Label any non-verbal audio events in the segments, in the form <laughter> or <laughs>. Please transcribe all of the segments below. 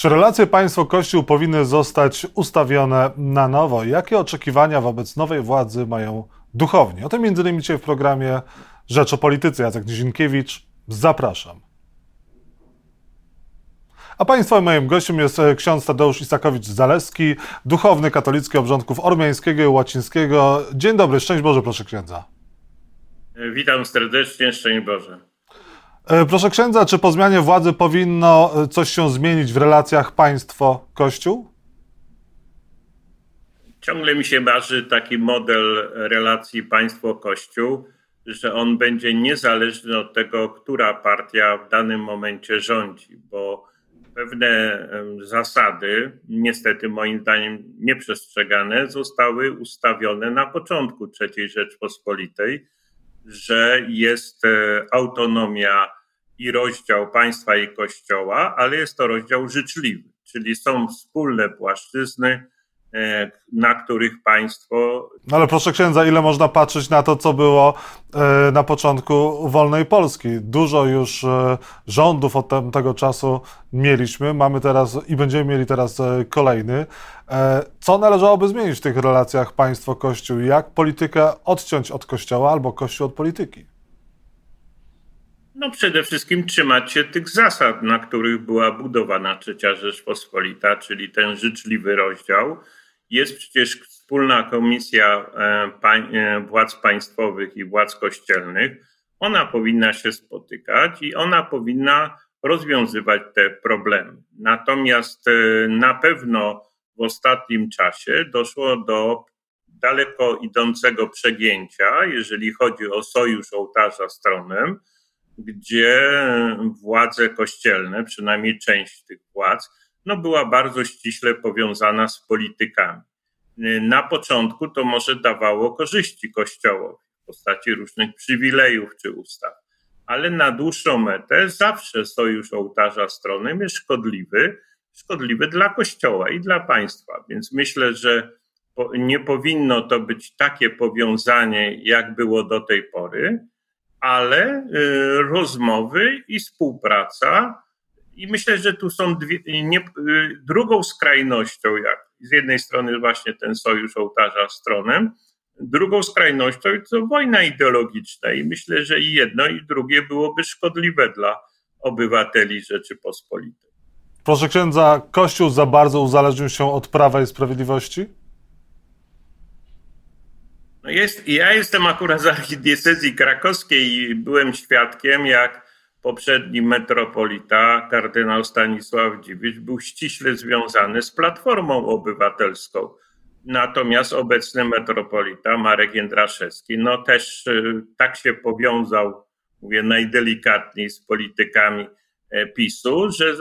Czy relacje państwo-kościół powinny zostać ustawione na nowo? Jakie oczekiwania wobec nowej władzy mają duchowni? O tym innymi dzisiaj w programie Rzecz o Polityce. Jacek Nizinkiewicz, zapraszam. A Państwa moim gościem jest e, ksiądz Tadeusz Isakowicz-Zaleski, duchowny katolicki obrządków ormiańskiego i łacińskiego. Dzień dobry, szczęść Boże, proszę księdza. Witam serdecznie, szczęść Boże. E, proszę księdza, czy po zmianie władzy powinno e, coś się zmienić w relacjach państwo-kościół? Ciągle mi się marzy taki model relacji państwo-kościół, że on będzie niezależny od tego, która partia w danym momencie rządzi, bo pewne zasady, niestety moim zdaniem nieprzestrzegane, zostały ustawione na początku III Rzeczpospolitej, że jest e, autonomia i rozdział państwa i kościoła, ale jest to rozdział życzliwy, czyli są wspólne płaszczyzny, na których państwo. No ale proszę księdza, ile można patrzeć na to, co było e, na początku wolnej Polski? Dużo już e, rządów od tego czasu mieliśmy, mamy teraz i będziemy mieli teraz kolejny. Co należałoby zmienić w tych relacjach państwo-kościół? Jak politykę odciąć od kościoła albo kościół od polityki? No przede wszystkim trzymać się tych zasad, na których była budowana trzecia Rzeczpospolita, czyli ten życzliwy rozdział jest przecież wspólna komisja e, e, władz państwowych i władz kościelnych. Ona powinna się spotykać i ona powinna rozwiązywać te problemy. Natomiast e, na pewno w ostatnim czasie doszło do daleko idącego przegięcia, jeżeli chodzi o sojusz ołtarza stronem, gdzie władze kościelne, przynajmniej część tych władz, no była bardzo ściśle powiązana z politykami. Na początku to może dawało korzyści Kościołowi w postaci różnych przywilejów czy ustaw, ale na dłuższą metę zawsze sojusz ołtarza stronem jest szkodliwy, szkodliwy dla Kościoła i dla państwa. Więc myślę, że nie powinno to być takie powiązanie, jak było do tej pory, ale y, rozmowy i współpraca i myślę, że tu są dwie, nie, drugą skrajnością, jak z jednej strony właśnie ten sojusz ołtarza z tronem, drugą skrajnością to wojna ideologiczna i myślę, że i jedno i drugie byłoby szkodliwe dla obywateli Rzeczypospolitej. Proszę księdza, Kościół za bardzo uzależnił się od Prawa i Sprawiedliwości? No jest, ja jestem akurat z archidiecezji krakowskiej i byłem świadkiem, jak poprzedni metropolita, kardynał Stanisław Dziwisz, był ściśle związany z Platformą Obywatelską. Natomiast obecny metropolita Marek Jędraszewski, no też y, tak się powiązał, mówię najdelikatniej, z politykami e, PiSu, że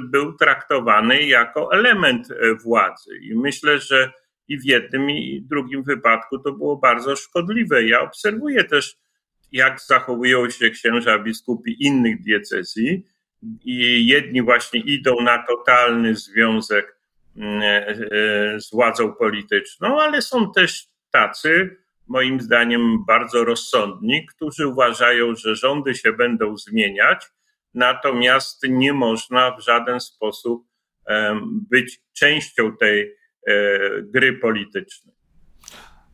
był traktowany jako element e, władzy. I myślę, że i w jednym, i w drugim wypadku to było bardzo szkodliwe. Ja obserwuję też jak zachowują się księża biskupi innych diecezji i jedni właśnie idą na totalny związek mm, e, z władzą polityczną, ale są też tacy, moim zdaniem bardzo rozsądni, którzy uważają, że rządy się będą zmieniać, natomiast nie można w żaden sposób być częścią tej e, gry politycznej.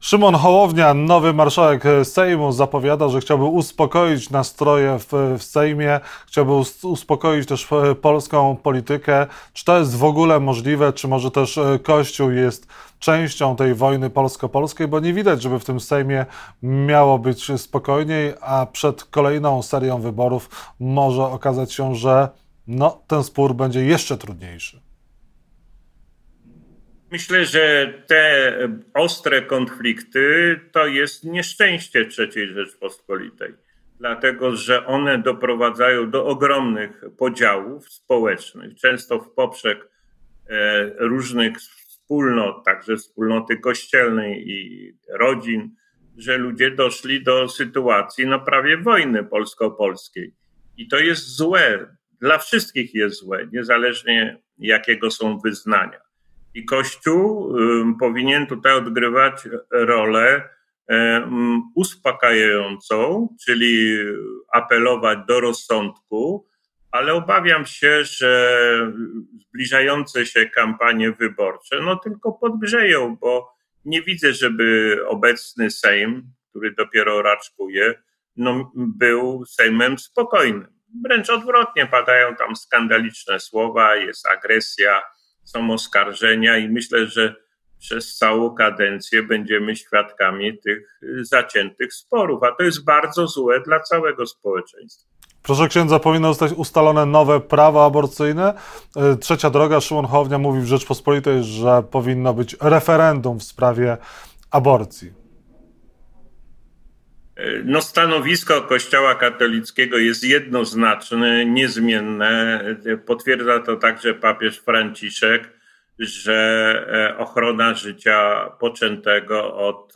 Szymon Hołownia, nowy marszałek Sejmu, zapowiada, że chciałby uspokoić nastroje w, w Sejmie, chciałby uspokoić też e, polską politykę. Czy to jest w ogóle możliwe, czy może też e, Kościół jest częścią tej wojny polsko-polskiej, bo nie widać, żeby w tym Sejmie miało być spokojniej, a przed kolejną serią wyborów może okazać się, że no, ten spór będzie jeszcze trudniejszy. Myślę, że te ostre konflikty to jest nieszczęście III Rzeczpospolitej, dlatego że one doprowadzają do ogromnych podziałów społecznych, często w poprzek e, różnych wspólnot, także wspólnoty kościelnej i rodzin, że ludzie doszli do sytuacji no prawie wojny polsko-polskiej. I to jest złe, dla wszystkich jest złe, niezależnie jakiego są wyznania. I Kościół powinien tutaj odgrywać rolę uspokajającą, czyli apelować do rozsądku, ale obawiam się, że zbliżające się kampanie wyborcze no tylko podgrzeją, bo nie widzę, żeby obecny Sejm, który dopiero raczkuje, no, był Sejmem spokojnym. Wręcz odwrotnie, padają tam skandaliczne słowa, jest agresja, są oskarżenia i myślę, że przez całą kadencję będziemy świadkami tych zaciętych sporów, a to jest bardzo złe dla całego społeczeństwa. Proszę księdza, powinno zostać ustalone nowe prawo aborcyjne. E, trzecia droga, Szymon Hołownia mówi w Rzeczpospolitej, że powinno być referendum w sprawie aborcji. E, no, stanowisko Kościoła katolickiego jest jednoznaczne, niezmienne. E, potwierdza to także papież Franciszek, że ochrona życia poczętego od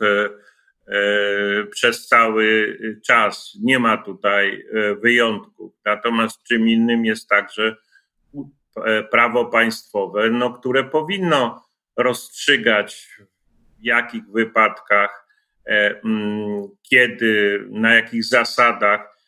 E, przez cały czas. Nie ma tutaj e, wyjątków. Natomiast czym innym jest także e, prawo państwowe, no, które powinno rozstrzygać w jakich wypadkach, kiedy, na jakich zasadach,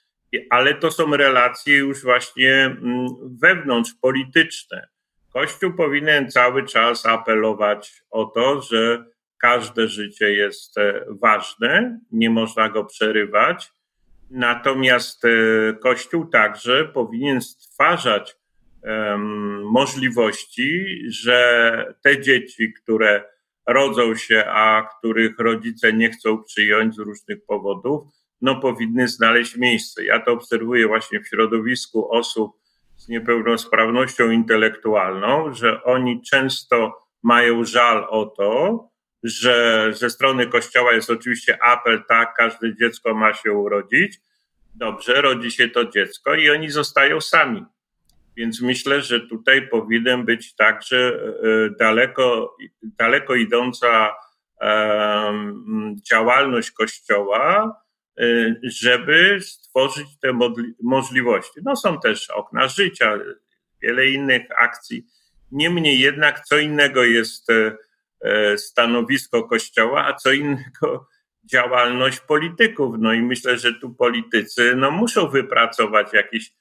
ale to są relacje już właśnie mm, wewnątrz polityczne. Kościół powinien cały czas apelować o to, że każde życie jest e, ważne, nie można go przerywać. Natomiast e, Kościół także powinien stwarzać możliwości, że te dzieci, które rodzą się, a których rodzice nie chcą przyjąć z różnych powodów, no powinny znaleźć miejsce. Ja to obserwuję właśnie w środowisku osób z niepełnosprawnością intelektualną, że oni często mają żal o to, że ze strony Kościoła jest oczywiście apel, tak, każde dziecko ma się urodzić. Dobrze, rodzi się to dziecko i oni zostają sami. Więc myślę, że tutaj powinien być także e, daleko, daleko idąca działalność Kościoła, e, żeby stworzyć te możliwości. No są też okna życia, wiele innych akcji. Niemniej jednak, co innego jest e, stanowisko Kościoła, a co innego działalność polityków. No i myślę, że tu politycy no, muszą wypracować jakieś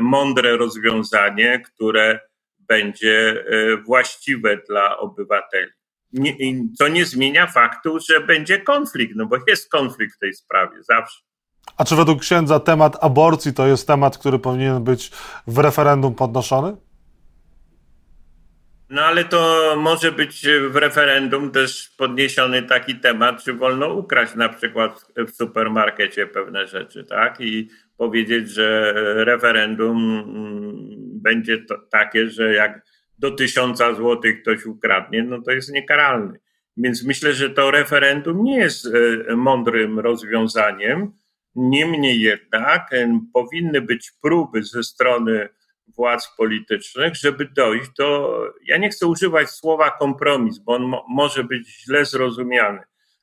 mądre rozwiązanie, które będzie e, właściwe dla obywateli. Co nie zmienia faktu, że będzie konflikt, no bo jest konflikt w tej sprawie zawsze. A czy według księdza temat aborcji to jest temat, który powinien być w referendum podnoszony? No ale to może być w referendum też podniesiony taki temat, czy wolno ukraść na przykład w supermarkecie pewne rzeczy, tak? I powiedzieć, że referendum mm, będzie to takie, że jak do tysiąca złotych ktoś ukradnie, no to jest niekaralny. Więc myślę, że to referendum nie jest e, mądrym rozwiązaniem. Niemniej jednak e, powinny być próby ze strony władz politycznych, żeby dojść do, ja nie chcę używać słowa kompromis, bo on mo, może być źle zrozumiany,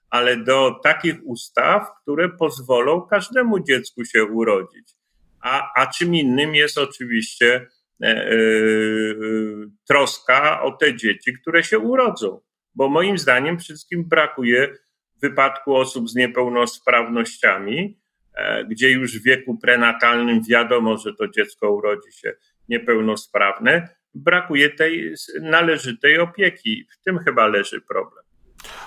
ale do takich ustaw, które pozwolą każdemu dziecku się urodzić. A, a czym innym jest oczywiście e, e, troska o te dzieci, które się urodzą. Bo moim zdaniem wszystkim brakuje w wypadku osób z niepełnosprawnościami, e, gdzie już w wieku prenatalnym wiadomo, że to dziecko urodzi się niepełnosprawne, brakuje tej należytej opieki. W tym chyba leży problem.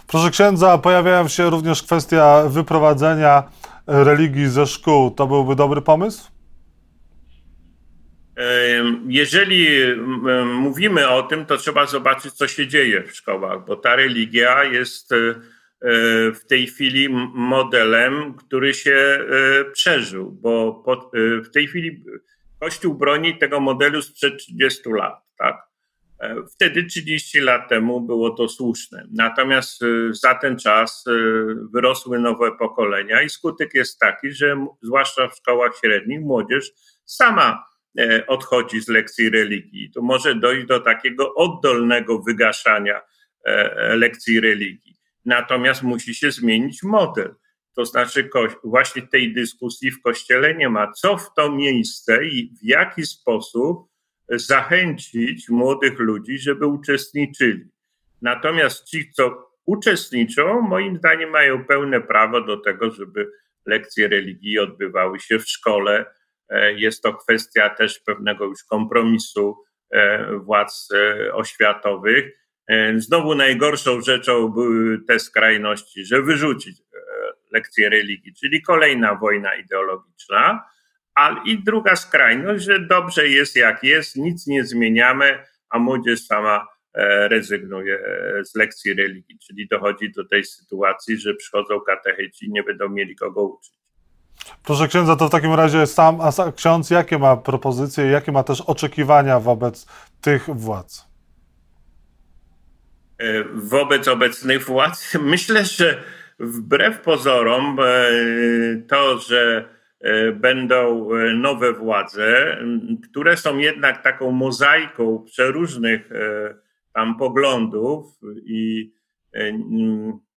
Proszę księdza, pojawiają się również kwestia wyprowadzenia religii ze szkół. To byłby dobry pomysł? Jeżeli mówimy o tym, to trzeba zobaczyć, co się dzieje w szkołach, bo ta religia jest e, w tej chwili modelem, który się e, przeżył, bo e, w tej chwili Kościół broni tego modelu sprzed 30 lat, wtedy 30 lat temu było to słuszne. Natomiast e, za ten czas e, wyrosły nowe pokolenia i skutek jest taki, że zwłaszcza w szkołach średnich młodzież sama odchodzi z lekcji religii. To może dojść do takiego oddolnego wygaszania lekcji religii. Natomiast musi się zmienić model. To znaczy, właśnie tej dyskusji w kościele nie ma. Co w to miejsce i w jaki sposób zachęcić młodych ludzi, żeby uczestniczyli. Natomiast ci, co uczestniczą, moim zdaniem mają pełne prawo do tego, żeby lekcje religii odbywały się w szkole jest to kwestia też pewnego już kompromisu władz oświatowych. Znowu najgorszą rzeczą były te skrajności, że wyrzucić lekcję religii, czyli kolejna wojna ideologiczna. A i druga skrajność, że dobrze jest jak jest, nic nie zmieniamy, a młodzież sama e, rezygnuje e, z lekcji religii, czyli dochodzi do tej sytuacji, że przychodzą katecheci i nie będą mieli kogo uczyć. Proszę księdza, to w takim razie sam a ksiądz jakie ma propozycje, jakie ma też oczekiwania wobec tych władz? E, wobec obecnych władz? <laughs> Myślę, że wbrew pozorom to, że będą e, nowe władze, które są jednak taką mozaiką przeróżnych e, tam poglądów i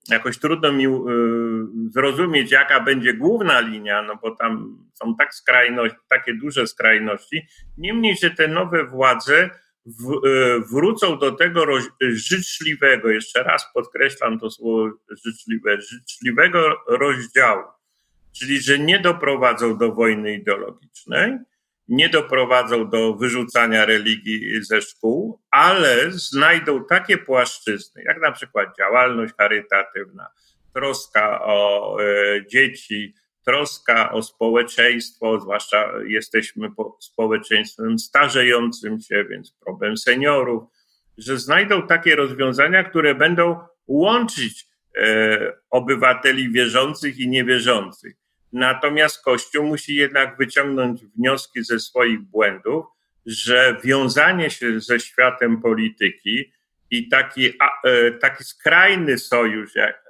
jakoś trudno mi zrozumieć, jaka będzie główna linia, no bo tam są tak skrajności, takie duże skrajności. Niemniej, że te nowe władze wrócą do tego życzliwego, jeszcze raz podkreślam to słowo życzliwe, życzliwego rozdziału czyli że nie doprowadzą do wojny ideologicznej, nie doprowadzą do wyrzucania religii ze szkół, ale znajdą takie płaszczyzny, jak na przykład działalność charytatywna, troska o e, dzieci, troska o społeczeństwo, zwłaszcza jesteśmy społeczeństwem starzejącym się, więc problem seniorów, że znajdą takie rozwiązania, które będą łączyć e, obywateli wierzących i niewierzących. Natomiast Kościół musi jednak wyciągnąć wnioski ze swoich błędów, że wiązanie się ze światem polityki i taki, e, taki skrajny sojusz, jak,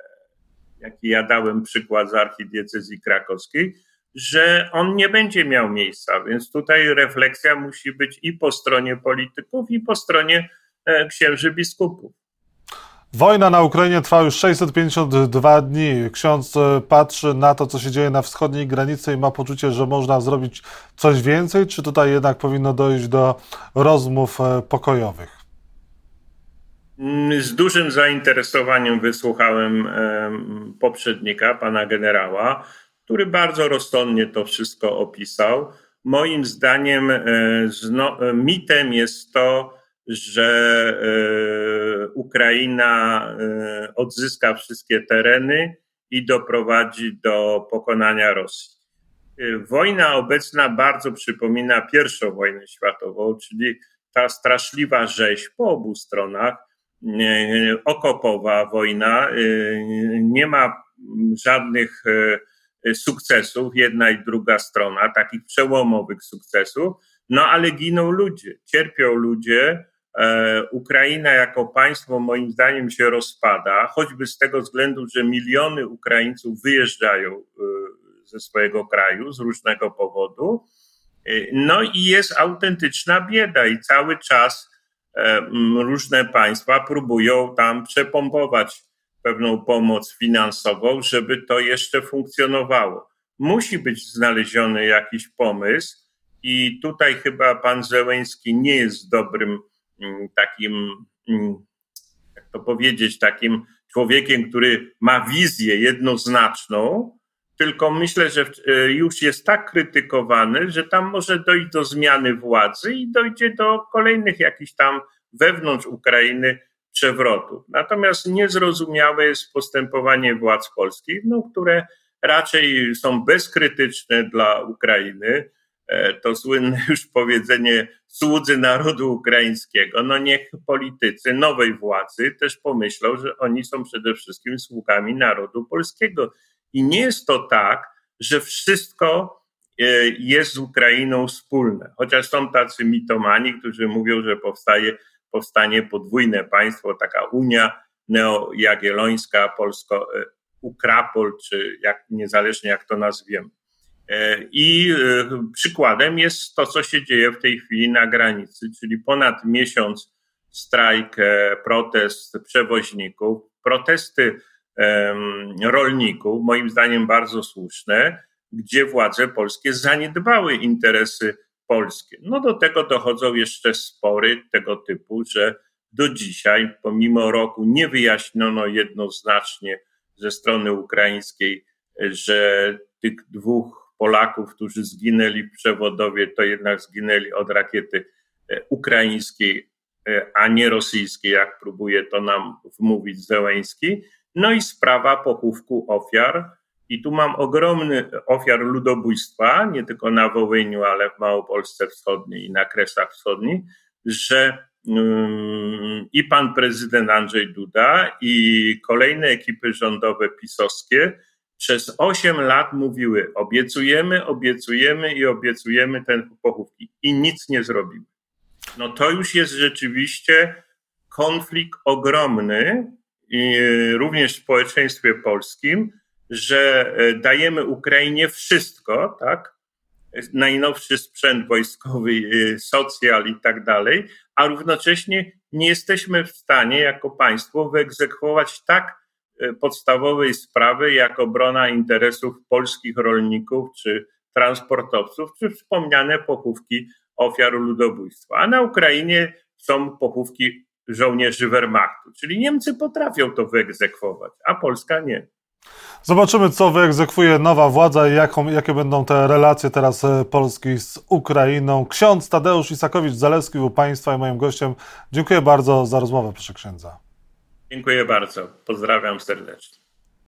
jaki ja dałem przykład z archidiecezji krakowskiej, że on nie będzie miał miejsca. Więc tutaj refleksja musi być i po stronie polityków, i po stronie e, księży biskupów. Wojna na Ukrainie trwa już 652 dni. Ksiądz e, patrzy na to, co się dzieje na wschodniej granicy i ma poczucie, że można zrobić coś więcej, czy tutaj jednak powinno dojść do rozmów e, pokojowych? Z dużym zainteresowaniem wysłuchałem poprzednika, pana generała, który bardzo rozsądnie to wszystko opisał. Moim zdaniem e, mitem jest to, że e, Ukraina e, odzyska wszystkie tereny i doprowadzi do pokonania Rosji. E, wojna obecna bardzo przypomina pierwszą wojnę światową, czyli ta straszliwa rzeź po obu stronach, okopowa wojna, nie ma żadnych sukcesów, jedna i druga strona, takich przełomowych sukcesów, no ale giną ludzie, cierpią ludzie, Ukraina jako państwo moim zdaniem się rozpada, choćby z tego względu, że miliony Ukraińców wyjeżdżają e, ze swojego kraju z różnego powodu. E, no i jest autentyczna bieda i cały czas różne państwa próbują tam przepompować pewną pomoc finansową, żeby to jeszcze funkcjonowało. Musi być znaleziony jakiś pomysł i tutaj chyba pan Zełęński nie jest dobrym takim, mm, jak to powiedzieć, takim człowiekiem, który ma wizję jednoznaczną, tylko myślę, że e, już jest tak krytykowany, że tam może dojść do zmiany władzy i dojdzie do kolejnych jakichś tam wewnątrz Ukrainy przewrotów. Natomiast niezrozumiałe jest postępowanie władz polskich, no, które raczej są bezkrytyczne dla Ukrainy. E, to słynne już powiedzenie słudzy narodu ukraińskiego. No niech politycy nowej władzy też pomyślą, że oni są przede wszystkim sługami narodu polskiego. I nie jest to tak, że wszystko e, jest z Ukrainą wspólne. Chociaż są tacy mitomani, którzy mówią, że powstaje, powstanie podwójne państwo, taka Unia Neojagiellońska, Polsko-Ukrapol, e, czy jak, niezależnie jak to nazwiemy. E, I e, przykładem jest to, co się dzieje w tej chwili na granicy, czyli ponad miesiąc strajk, e, protest przewoźników, protesty rolników, moim zdaniem bardzo słuszne, gdzie władze polskie zaniedbały interesy polskie. No do tego dochodzą jeszcze spory tego typu, że do dzisiaj, pomimo roku, nie wyjaśniono jednoznacznie ze strony ukraińskiej, że tych dwóch Polaków, którzy zginęli przewodowie, to jednak zginęli od rakiety ukraińskiej, a nie rosyjskiej, jak próbuje to nam wmówić Zełęński. No i sprawa pochówku ofiar. I tu mam ogromny ofiar ludobójstwa, nie tylko na Wołyniu, ale w Małopolsce Wschodniej i na Kresach Wschodnich, że mm, i pan prezydent Andrzej Duda, i kolejne ekipy rządowe pisowskie przez 8 lat mówiły: obiecujemy, obiecujemy i obiecujemy ten pochówki, i nic nie zrobiły. No to już jest rzeczywiście konflikt ogromny, i również w społeczeństwie polskim, że e, dajemy Ukrainie wszystko, tak? Najnowszy sprzęt wojskowy, e, socjal i tak dalej, a równocześnie nie jesteśmy w stanie jako państwo wyegzekwować tak e, podstawowej sprawy jak obrona interesów polskich rolników czy transportowców, czy wspomniane pochówki ofiar ludobójstwa. A na Ukrainie są pochówki żołnierzy Wehrmachtu, czyli Niemcy potrafią to wyegzekwować, a Polska nie. Zobaczymy, co wyegzekwuje nowa władza i jaką, jakie będą te relacje teraz e, Polski z Ukrainą. Ksiądz Tadeusz Isakowicz-Zalewski był Państwa i moim gościem. Dziękuję bardzo za rozmowę, proszę księdza. Dziękuję bardzo. Pozdrawiam serdecznie.